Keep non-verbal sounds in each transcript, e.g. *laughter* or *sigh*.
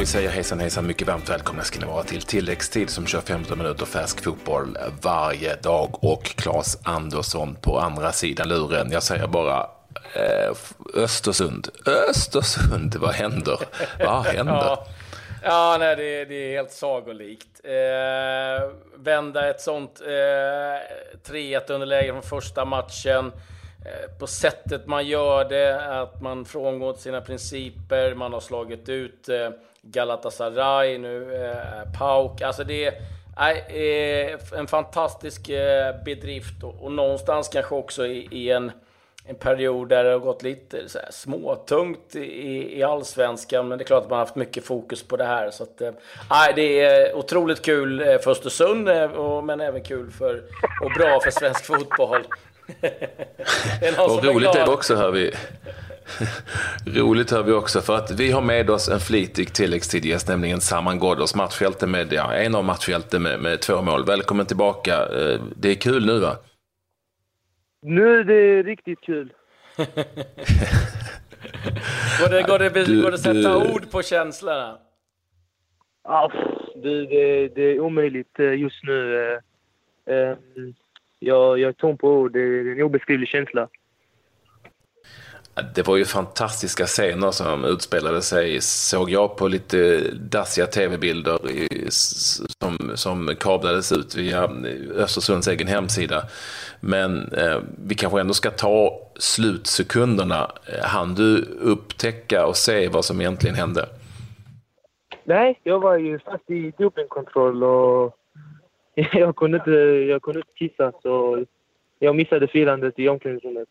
vi säger hejsan hejsan, mycket varmt välkomna ska ni vara till tilläggstid som kör 15 minuter färsk fotboll varje dag och Claes Andersson på andra sidan luren. Jag säger bara eh, Östersund, Östersund, vad händer? Vad händer? ja. Ja, nej, det, det är helt sagolikt. Eh, vända ett sånt eh, 3-1 underläge från första matchen. Eh, på sättet man gör det, att man frångår sina principer, man har slagit ut eh, Galatasaray, nu eh, Pauk. Alltså det är en fantastisk bedrift och, någonstans kanske också i, i en, en period där det har gått lite så här småtungt i, i allsvenskan. Men det är klart att man har haft mycket fokus på det här. Så att, äh, det är otroligt kul för Östersund, men även kul för, och bra för svensk fotboll *laughs* och roligt är det också, hör vi. *laughs* roligt hör vi också för att vi har med oss en flitig tilläggstidgäst, nämligen Saman Ghoddos, matchhjälte med, ja, en av matchhjälte med, med två mål. Välkommen tillbaka. Eh, det är kul nu va? Nu är det riktigt kul. *laughs* går, det, går, det, du, går det sätta du... ord på känslorna? Ah, det, det, det är omöjligt eh, just nu. Jag, jag är tom på ord. Det är en obeskrivlig känsla. Det var ju fantastiska scener som utspelade sig, såg jag på lite dassiga tv-bilder som, som kablades ut via Östersunds egen hemsida. Men eh, vi kanske ändå ska ta slutsekunderna. Han du upptäcka och se vad som egentligen hände? Nej, jag var ju fast i dopingkontroll och *laughs* jag kunde inte, jag kunde inte kissa så jag missade firandet i omklädningsrummet.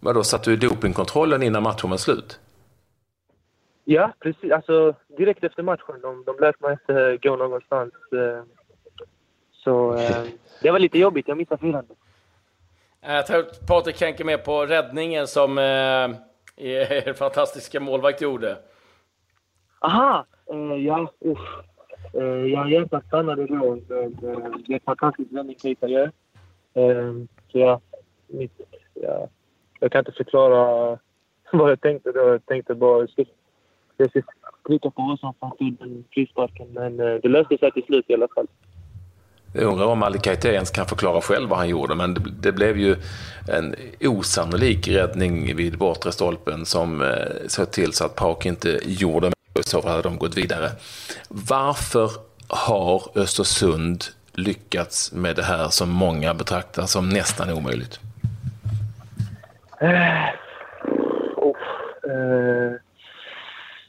Vadå, satt du i dopingkontrollen innan matchen var slut? Ja, precis. Alltså direkt efter matchen. De, de lät mig inte gå någonstans. Eh, så eh, *laughs* det var lite jobbigt. Jag missade firandet. Jag tror att Patrik Henke med på räddningen som eh, *laughs* er fantastiska målvakt gjorde. Aha! Eh, ja, usch. Eh, jag egentligen stannade då. Eh, det är ett fantastiskt räddningskritar. Eh, så jag, mitt, ja, jag kan inte förklara *laughs* vad jag tänkte då. Jag tänkte bara jag ska klicka på Åsa för att den frisparken. Men eh, det löste sig till slut i alla fall. Jag undrar om Ali Kaite ens kan förklara själv vad han gjorde, men det, det, blev ju en osannolik räddning vid bortre stolpen som eh, såg till så att Park inte gjorde i så fall hade de gått vidare. Varför har Östersund lyckats med det här som många betraktar som nästan omöjligt? Uh, oh, uh,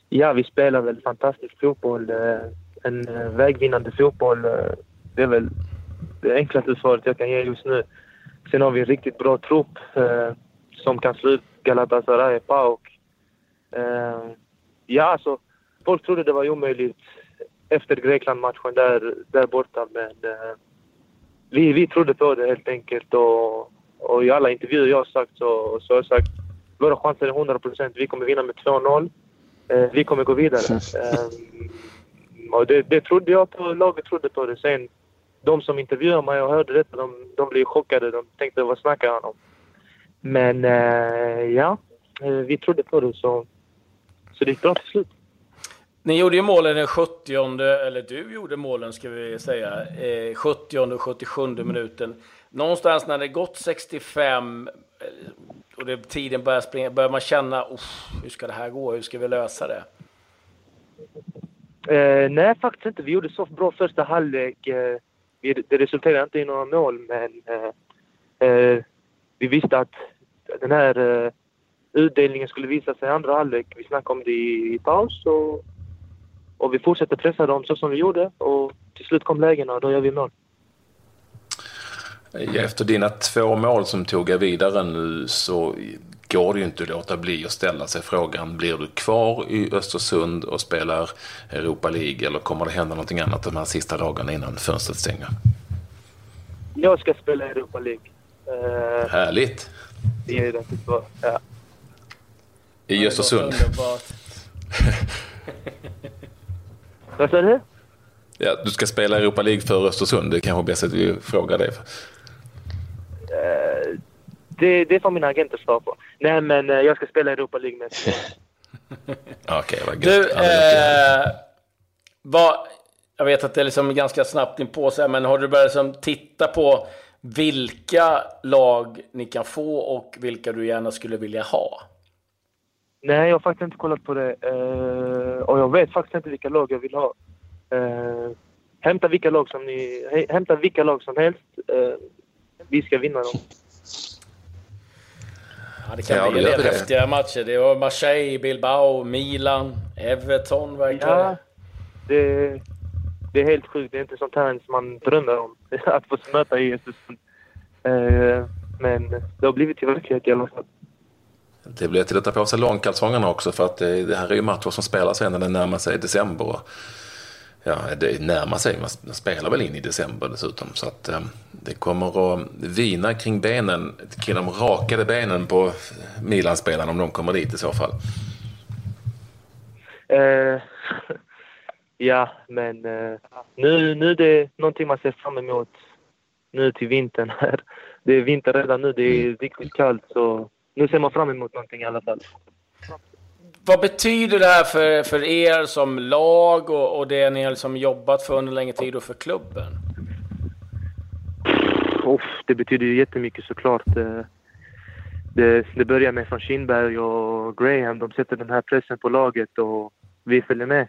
ja, vi spelar väl fantastisk fotboll. Uh, en vägvinnande fotboll. det är väl det enklaste svaret jag kan ge just nu. Sen har vi en riktigt bra trupp som kan slå ut Galatasaray, PAOK. ja, alltså folk trodde det var omöjligt efter Grekland-matchen där, där borta. Men eh, vi, vi trodde på det helt enkelt. Och, och i alla intervjuer jag har sagt så, så har jag sagt våra chanser är 100 procent. Vi kommer vinna med 2-0. Eh, vi kommer gå vidare. *laughs* Eh, och det, det trodde jag på. Laget trodde på det. Sen de som intervjuade mig och hörde detta, de, de blev chockade. De tänkte vad snackar han om? Men eh, ja, eh, vi trodde på det så, så det gick bra till slut. Ni gjorde ju målen den 70, eller du gjorde målen ska vi säga, eh, 70 och 77 minuten. Någonstans när det gått 65 eh, och det, tiden börjar springa, börjar man känna, hur ska det här gå, hur ska vi lösa det? Eh, nej, faktiskt inte. Vi gjorde så bra första halvlek. Eh, det resulterade inte i några mål, men eh, eh vi visste att den här eh, utdelningen skulle visa sig i andra halvlek. Vi snackade om det i, i paus och och vi fortsätter pressa dem så som vi gjorde och till slut kom lägena och då gör vi mål. Efter dina två mål som tog er vidare nu så går det ju inte att låta bli att ställa sig frågan, blir du kvar i Östersund och spelar Europa League eller kommer det hända någonting annat de här sista dagarna innan fönstret stänger? Jag ska spela Europa League. Uh, Härligt! Det är det ja. I Östersund? *laughs* Vad sa du? Ja, du ska spela Europa League för Östersund. Det är kanske bäst att vi frågar det. Uh, det, det får mina agenter svara på. Nej, men uh, jag ska spela Europa League med *laughs* Okej, vad gött. Du, eh, vad, jag vet att det är liksom ganska snabbt in på sig, men har du börjat liksom titta på vilka lag ni kan få och vilka du gärna skulle vilja ha? Nej, jag har faktiskt inte kollat på det. Eh, och jag vet faktiskt inte vilka lag jag vill ha. Eh, hämta vilka lag som ni... hä- Hämta vilka lag som helst. Eh, vi ska vinna dem. Ja, det kan Ja, bli en del häftiga matcher. Det var Marseille, Bilbao, Milan, Everton verkar Ja, det, det är helt sjukt. Det är inte sånt här som man drömmer om. *laughs* Att få möta i Östersund. Eh, men det har blivit till verklighet i alla fall. Det blir till att ta på sig långkalsongerna också för att det, det här är ju matcher som spelas sen när det närmar sig december. Ja, det närmar sig. Man spelar väl in i december dessutom. Så att eh, det kommer att vina kring benen, kring de rakade benen på Milan-spelarna om de kommer dit i så fall. Eh, *laughs* ja, men eh, nu, nu är det någonting man ser fram emot nu till vintern. här. *laughs* Det är vinter redan nu. Det är riktigt kallt. Så nu ser man fram emot någonting i alla fall. Vad betyder det här för, för er som lag och, och det ni har liksom jobbat för under längre tid och för klubben? Uff, det betyder ju jättemycket såklart. Eh, Det, det börjar med från Kindberg och Graham. De sätter den här pressen på laget och vi följer med.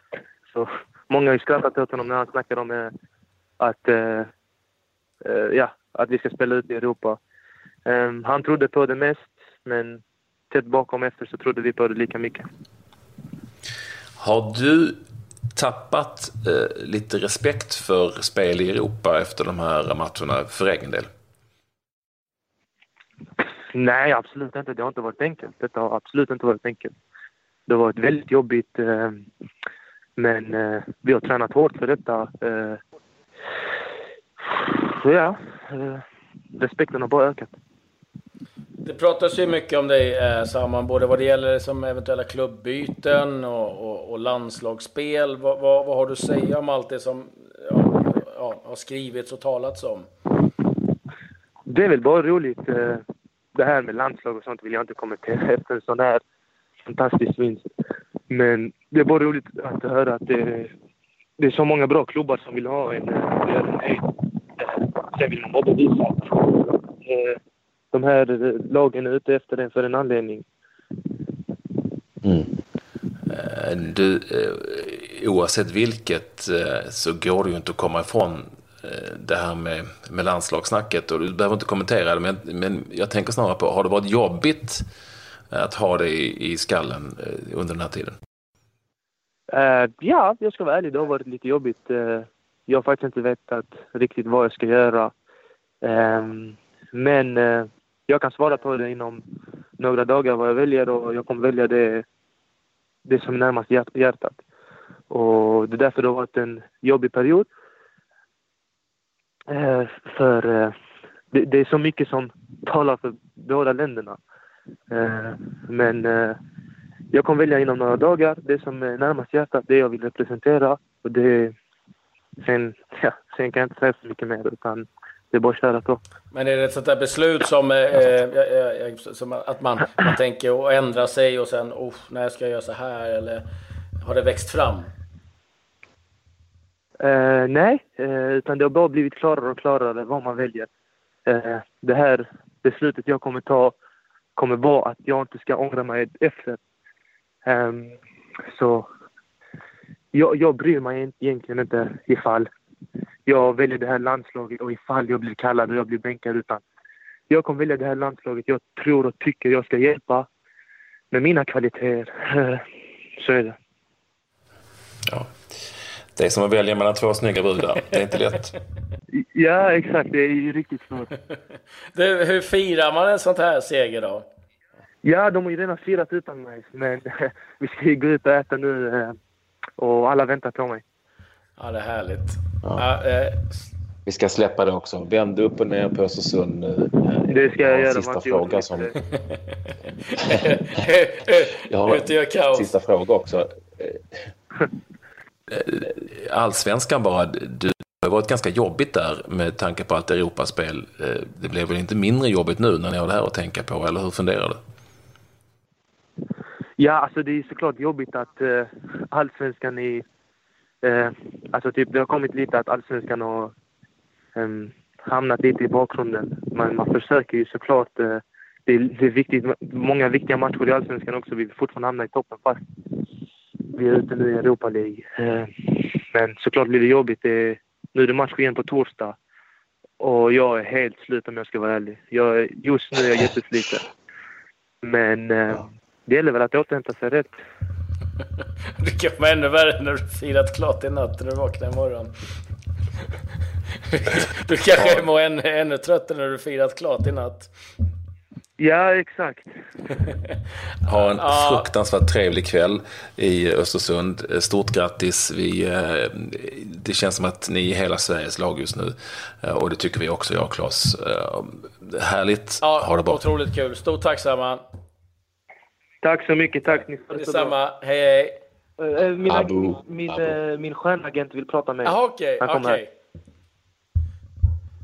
Så många har ju skrattat åt honom när han snackar om eh, att, eh, ja, att vi ska spela ut i Europa. Eh, han trodde på det mest, men tätt bakom efter så trodde vi på det lika mycket. Har du tappat eh, lite respekt för spel i Europa efter de här matcherna för egen del? Nej, absolut inte. Det har inte varit enkelt. Detta har absolut inte varit enkelt. Det har varit väldigt jobbigt. Eh, men eh, vi har tränat hårt för detta. Eh, så ja, eh, respekten har bara ökat. Det pratas ju mycket om dig, eh, Saman, både vad det gäller som eventuella klubbyten och, och, och landslagsspel. Vad, vad, vad har du att säga om allt det som ja, ja, har skrivits och talats om? Det är väl bara roligt. Eh, det här med landslag och sånt vill jag inte kommentera efter en sån här fantastisk vinst. Men det är bara roligt att höra att det, det är så många bra klubbar som vill ha en. eh, en Sen vill man bara bevisa att de här eh, lagen är ute efter en för en anledning. Eh, Du, eh, oavsett vilket så går det ju inte att komma ifrån det här med, med landslagssnacket. Och du behöver inte kommentera det, men, men jag tänker snarare på, har det varit jobbigt att ha det i, i skallen under den här tiden? Eh, ja, jag ska vara ärlig. Det har varit lite jobbigt. Eh, jag har faktiskt inte vetat riktigt vad jag ska göra. Ehm, men jag kan svara på det inom några dagar vad jag väljer och jag kommer välja det, det som är närmast hjärtat. Och det är därför det har varit en jobbig period. Eh, för eh, det, det är så mycket som talar för båda länderna. Eh, men eh, jag kommer välja inom några dagar det som är närmast hjärtat, det jag vill representera. Och det, sen, *laughs* ja, sen kan jag inte säga så mycket mer utan det är bara att köra på. Men är det ett sånt där beslut som, eh, eh, eh, som att man, man tänker att ändra sig och sen, oh, när ska jag göra så här? Eller har det växt fram? Eh, nej, eh, utan det har bara blivit klarare och klarare vad man väljer. Eh, det här beslutet jag kommer ta kommer vara att jag inte ska ångra mig efter. Ehm, så jag, jag bryr mig egentligen inte ifall jag väljer det här landslaget och ifall jag blir kallad och jag blir bänkad utan jag kommer välja det här landslaget jag tror och tycker jag ska hjälpa med mina kvaliteter. *laughs* Så är det. Ja. Det är som att välja mellan två snygga brudar. Det är inte lätt. *laughs* Ja, exakt. Det är ju riktigt svårt. *laughs* Du, hur firar man en sånt här seger då? Ja, de har ju redan firat utan mig. Men vi ska ju gå ut och äta nu eh, och alla väntar på mig. Ja, det är härligt. Ja. Eh, Vi ska släppa det också. Vänd upp och ner på Östersund nu. Det ska jag en göra. Sista fråga som... eh, *laughs* Jag har kaos. sista fråga också. Allsvenskan bara, du det har varit ganska jobbigt där med tanke på allt Europaspel. Eh, Det blev väl inte mindre jobbigt nu när ni har det här att tänka på, eller hur funderar du? Ja, alltså det är såklart jobbigt att uh, allsvenskan är... Uh, alltså typ det har kommit lite att allsvenskan har um, hamnat lite i bakgrunden. Man, man försöker ju såklart. Uh, det, är, det är viktigt. Många viktiga matcher i allsvenskan också. Vi vill fortfarande hamna i toppen fast vi är ute nu i Europa League. Uh, men såklart blir det jobbigt. Det, nu är det match igen på torsdag. Och jag är helt slut om jag ska vara ärlig. Jag, just nu är jag jättesliten. Men uh, det gäller väl att återhämta sig rätt. Det kan vara ännu värre när du firat klart i natt när du vaknar imorgon. Du kanske ja. mår ännu, ännu tröttare när du firat klart i natt. Ja, exakt. Ha en ja. fruktansvärt trevlig kväll i Östersund. Stort grattis. Vi, eh, det känns som att ni är hela Sveriges lag just nu. Eh, och det tycker vi också, jag och Claes. Eh, härligt. Ja, ha det bra. Otroligt kul. Stort tack samma. Tack så mycket. Tack. Ni det Detsamma. Hej, hej. Min, Abu. min, Abu. min stjärnagent vill prata med mig. Jaha, okej. Okay, okay.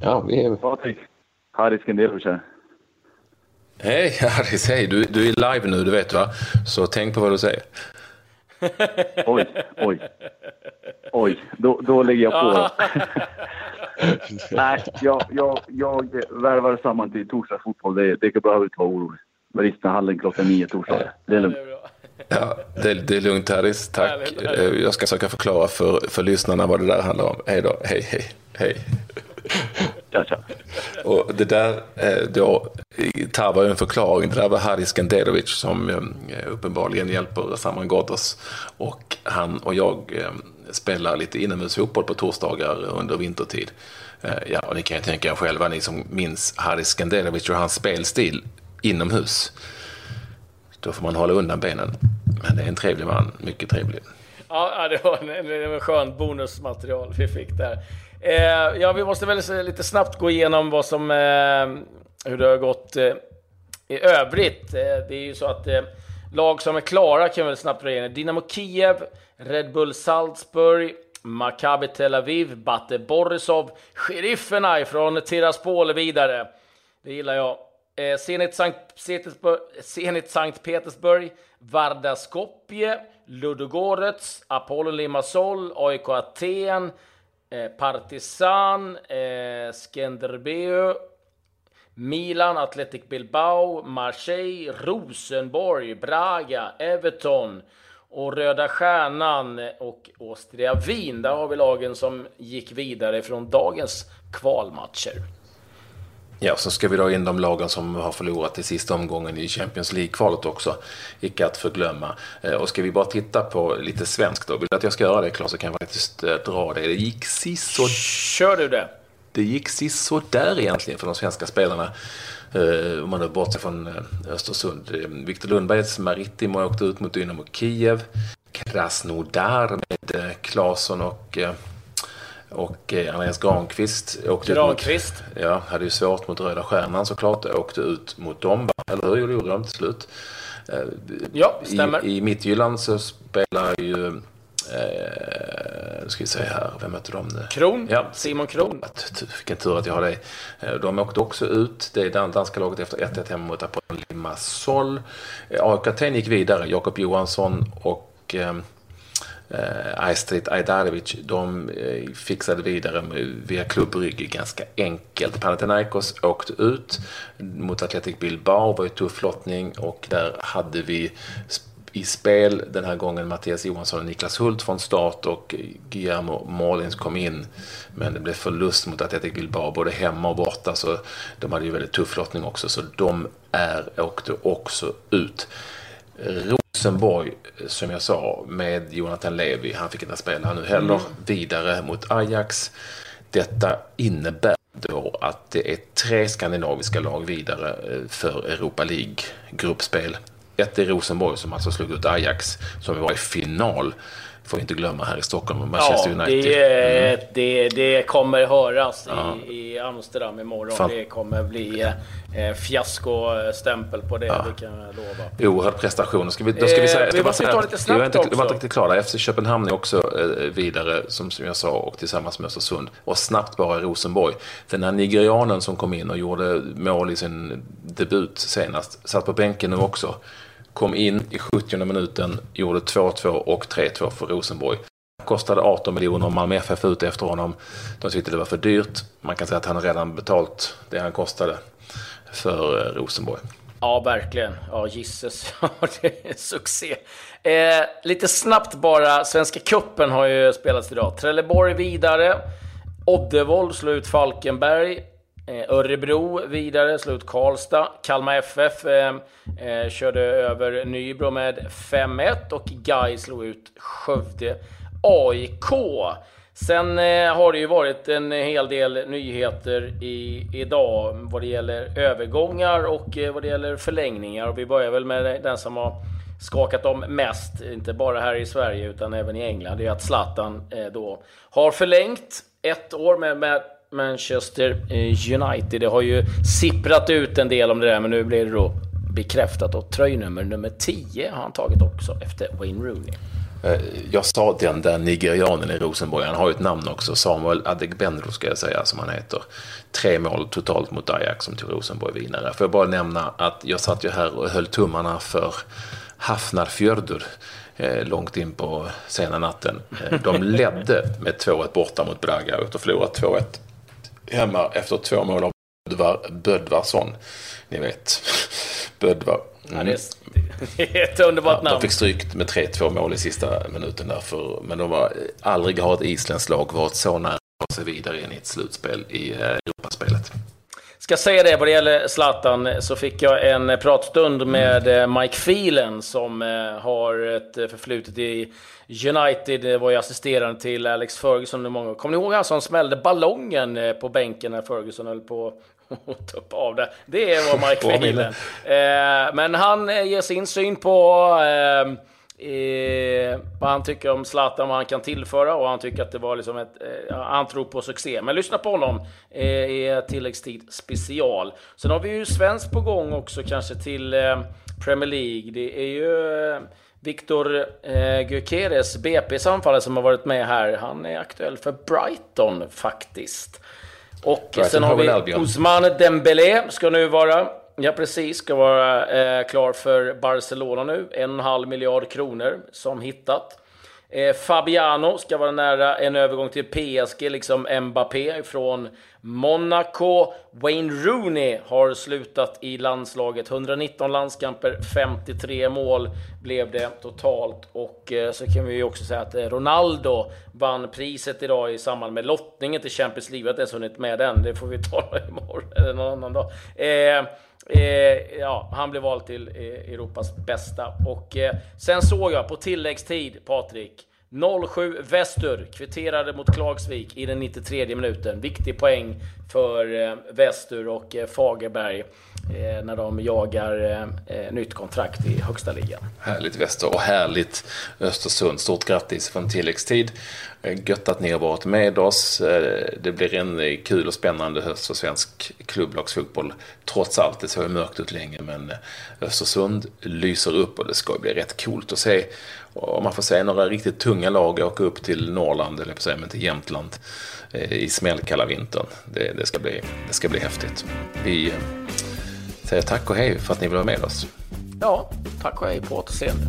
Ja, vi är... Patrik. Haris Genderovic här. Hej Haris, hej. Du, du är live nu, du vet va? Så tänk på vad du säger. *laughs* oj, oj. Oj, då, då lägger jag på. *laughs* Nej, jag, jag, jag värvar samman till torsdags fotboll. Det, det behöver inte vara orolig. Maristahallen klockan nio torsdag. Det är lugnt. Ja, det, det är lugnt Haris, tack. Eh, jag ska försöka förklara för, för lyssnarna vad det där handlar om. Hej då, hej, hej, hej. Tja, tja. Och det där eh, då tarvar en förklaring. Det där var Haris Skanderovic som eh, uppenbarligen hjälper Saman Ghoddos. Och han och jag spelar lite inomhusfotboll på torsdagar under vintertid. Ja, och ni kan ju tänka er själva, ni som minns Haris Skanderovic och hans spelstil inomhus. Då får man hålla undan benen. Men det är en trevlig man, mycket trevlig. Ja, det var en, en skön bonusmaterial vi fick där. Eh, ja, vi måste väl lite snabbt gå igenom vad som, eh, hur det har gått eh, i övrigt. Eh, det är ju så att eh, lag som är klara kan vi väl snabbt dra igenom. Dynamo Kiev, Red Bull Salzburg, Maccabi Tel Aviv, Bate Borisov, Sheriffen från Tiraspol vidare. Det gillar jag. Eh, Zenit Sankt, Zenit Sankt Petersburg, Varda Skopje, Ludogorets, Apollon Limassol, AIK Aten, eh, Partizan, eh, Skenderbeu, Milan, Athletic Bilbao, Marseille, Rosenborg, Braga, Everton och Röda Stjärnan och Austria Wien. Där har vi lagen som gick vidare från dagens kvalmatcher. Ja, så ska vi dra in de lagen som har förlorat i sista omgången i Champions League-kvalet också. Icke att förglömma. Eh, och ska vi bara titta på lite svenskt då? Vill du att jag ska göra det Claes så kan jag faktiskt eh, dra det. Det gick siså... Kör du det? Det gick siså där egentligen för de svenska spelarna. Uh, om man nu bortser från Östersund. Viktor Lundbergs Maritimo åkte ut mot Dynamo Kiev. Krasnodar med Claesson och och eh, Andreas Granqvist åkte Granqvist. Ut mot, ja, hade ju svårt mot Röda Stjärnan såklart. Åkte ut mot dem, eller hur? Gjorde de till slut. Eh, ja, stämmer. I, i Midtjylland så spelar ju... Eh, nu ska vi se här, vem mötte de nu? Kron, ja. Simon Kron. Vilken tur att jag har det. Eh, de åkte också ut, det är danska laget efter 1-1 hemma mot Apollon Limassol. AIK Aten gick vidare, Jakob Johansson och eh, eh, Aistrit Ajdarevic, de eh, fixade vidare via klubbrygg ganska enkelt. Panathinaikos åkte ut mot Athletic Bilbao, var ju tuff lottning och där hade vi i spel den här gången Mattias Johansson och Niklas Hult från start och Guillermo Målins kom in. Men det blev förlust mot Athletic Bilbao både hemma och borta så de hade ju väldigt tuff lottning också så de är, åkte också ut. Rosenborg, som jag sa, med Jonathan Levi, han fick inte spela nu heller, mm. vidare mot Ajax. Detta innebär då att det är tre skandinaviska lag vidare eh, för Europa League-gruppspel. Ett är Rosenborg som alltså slog ut Ajax, som var i final får vi inte glömma här i Stockholm, Manchester ja, United. Det, mm. det, det kommer höras ja. i, i Amsterdam imorgon. Fan. Det kommer bli eh, fiaskostämpel på det, ja. det kan jag lova. Oerhörd prestation. Ska vi, då ska vi säga, eh, vi måste ta lite snabbt också. Vi var inte riktigt klara. FC Köpenhamn är också eh, vidare, som, som jag sa, och tillsammans med Östersund. Och snabbt bara Rosenborg. Den här nigerianen som kom in och gjorde mål i sin debut senast, satt på bänken nu också kom in i 70 minuten, gjorde 2-2 och 3-2 för Rosenborg. Kostade 18 miljoner, Malmö FF ut efter honom. De tyckte det var för dyrt. Man kan säga att han redan betalt det han kostade för eh, Rosenborg. Ja, verkligen. Ja, gisses. *laughs* det är succé. Eh, lite snabbt bara. Svenska Kuppen har ju spelats idag. Trelleborg vidare. Oddevold slår ut Falkenberg. Eh, Örebro vidare, slår ut Karlstad. Kalmar FF eh, eh, körde över Nybro med 5-1 och Gai slog ut Skövde. AIK. Sen eh, har det ju varit en hel del nyheter i, idag vad det gäller övergångar och eh, vad det gäller förlängningar. Och vi börjar väl med den som har skakat om mest, inte bara här i Sverige utan även i England. Det är att Zlatan eh, då har förlängt ett år med, med Manchester eh, United. Det har ju sipprat ut en del om det där, men nu blir det då bekräftat. Och tröjnummer nummer 10 har han tagit också efter Wayne Rooney. Eh, jag sa den där nigerianen i Rosenborg, han har ju ett namn också, Samuel Adegbenro ska jag säga som han heter. Tre mål totalt mot Ajax som tog Rosenborg vidare. Får jag bara nämna att jag satt ju här och höll tummarna för Hafnarfjördur eh, långt in på sena natten. Eh, de ledde med 2-1 borta mot Braga och förlorade 2-1 hemma efter två mål av Bödvar, Bödvarsson. Ni vet, Bödvar. Ja, det, är, *laughs* det är ett underbart ja, namn. De fick strykt med 3-2 mål i sista minuten därför. Men de var, aldrig har ett isländskt lag varit så nära att ta sig vidare in i ett slutspel i eh, Europaspelet. Ska säga det, vad det gäller Zlatan så fick jag en pratstund med eh, Mike Phelan som eh, har ett förflutet i United. Var ju assisterande till Alex Ferguson under många år. Kommer ni ihåg han som smällde ballongen på bänken när Ferguson höll på *laughs* att tuppa av det? Det var Mike Phelan. Men han ger sin syn på Eh, vad han tycker om Zlatan, vad han kan tillföra och han tycker att det var liksom ett... Eh, han tror på succé. Men lyssna på honom eh, i tilläggstid special. Sen har vi ju svensk på gång också kanske till eh, Premier League. Det är ju eh, Victor eh, Gyökeres, BP's anfallare som har varit med här. Han är aktuell för Brighton faktiskt. Och Brighton sen har vi Ousmane Dembélé ska nu vara Ja, precis. Ska vara eh, klar för Barcelona nu. En och en halv miljard kronor som hittat. Eh, Fabiano ska vara nära en övergång till PSG, liksom Mbappé från Monaco. Wayne Rooney har slutat i landslaget. 119 landskamper, 53 mål blev det totalt. Och eh, så kan vi ju också säga att eh, Ronaldo vann priset idag i samband med lottningen till Champions League. Jag har inte ens hunnit med den. Det får vi tala *laughs* imorgon eller någon annan dag. Eh, Eh, ja, han blev vald till eh, Europas bästa. Och eh, sen såg jag på tilläggstid, Patrik, 07 Väster kvitterade mot Klagsvik i den 93 minuten. Viktig poäng för eh, Väster och eh, Fagerberg Eh, när de jagar eh, nytt kontrakt i högsta ligan. Härligt Väster och härligt Östersund. Stort grattis från tilläggstid. Eh, gött att ni har varit med oss. Det blir en kul och spännande höst för svensk klubblagsfotboll. Trots allt, det såg mörkt ut länge men Östersund lyser upp och det ska bli rätt coolt att se om man får säga några riktigt tunga lag åka upp till Norrland, eller på säga, men till Jämtland i smällkalla vintern. Det, det, ska bli, det ska bli häftigt. Vi säger tack och hej för att ni vill vara med oss. Ja, tack och hej på återseende.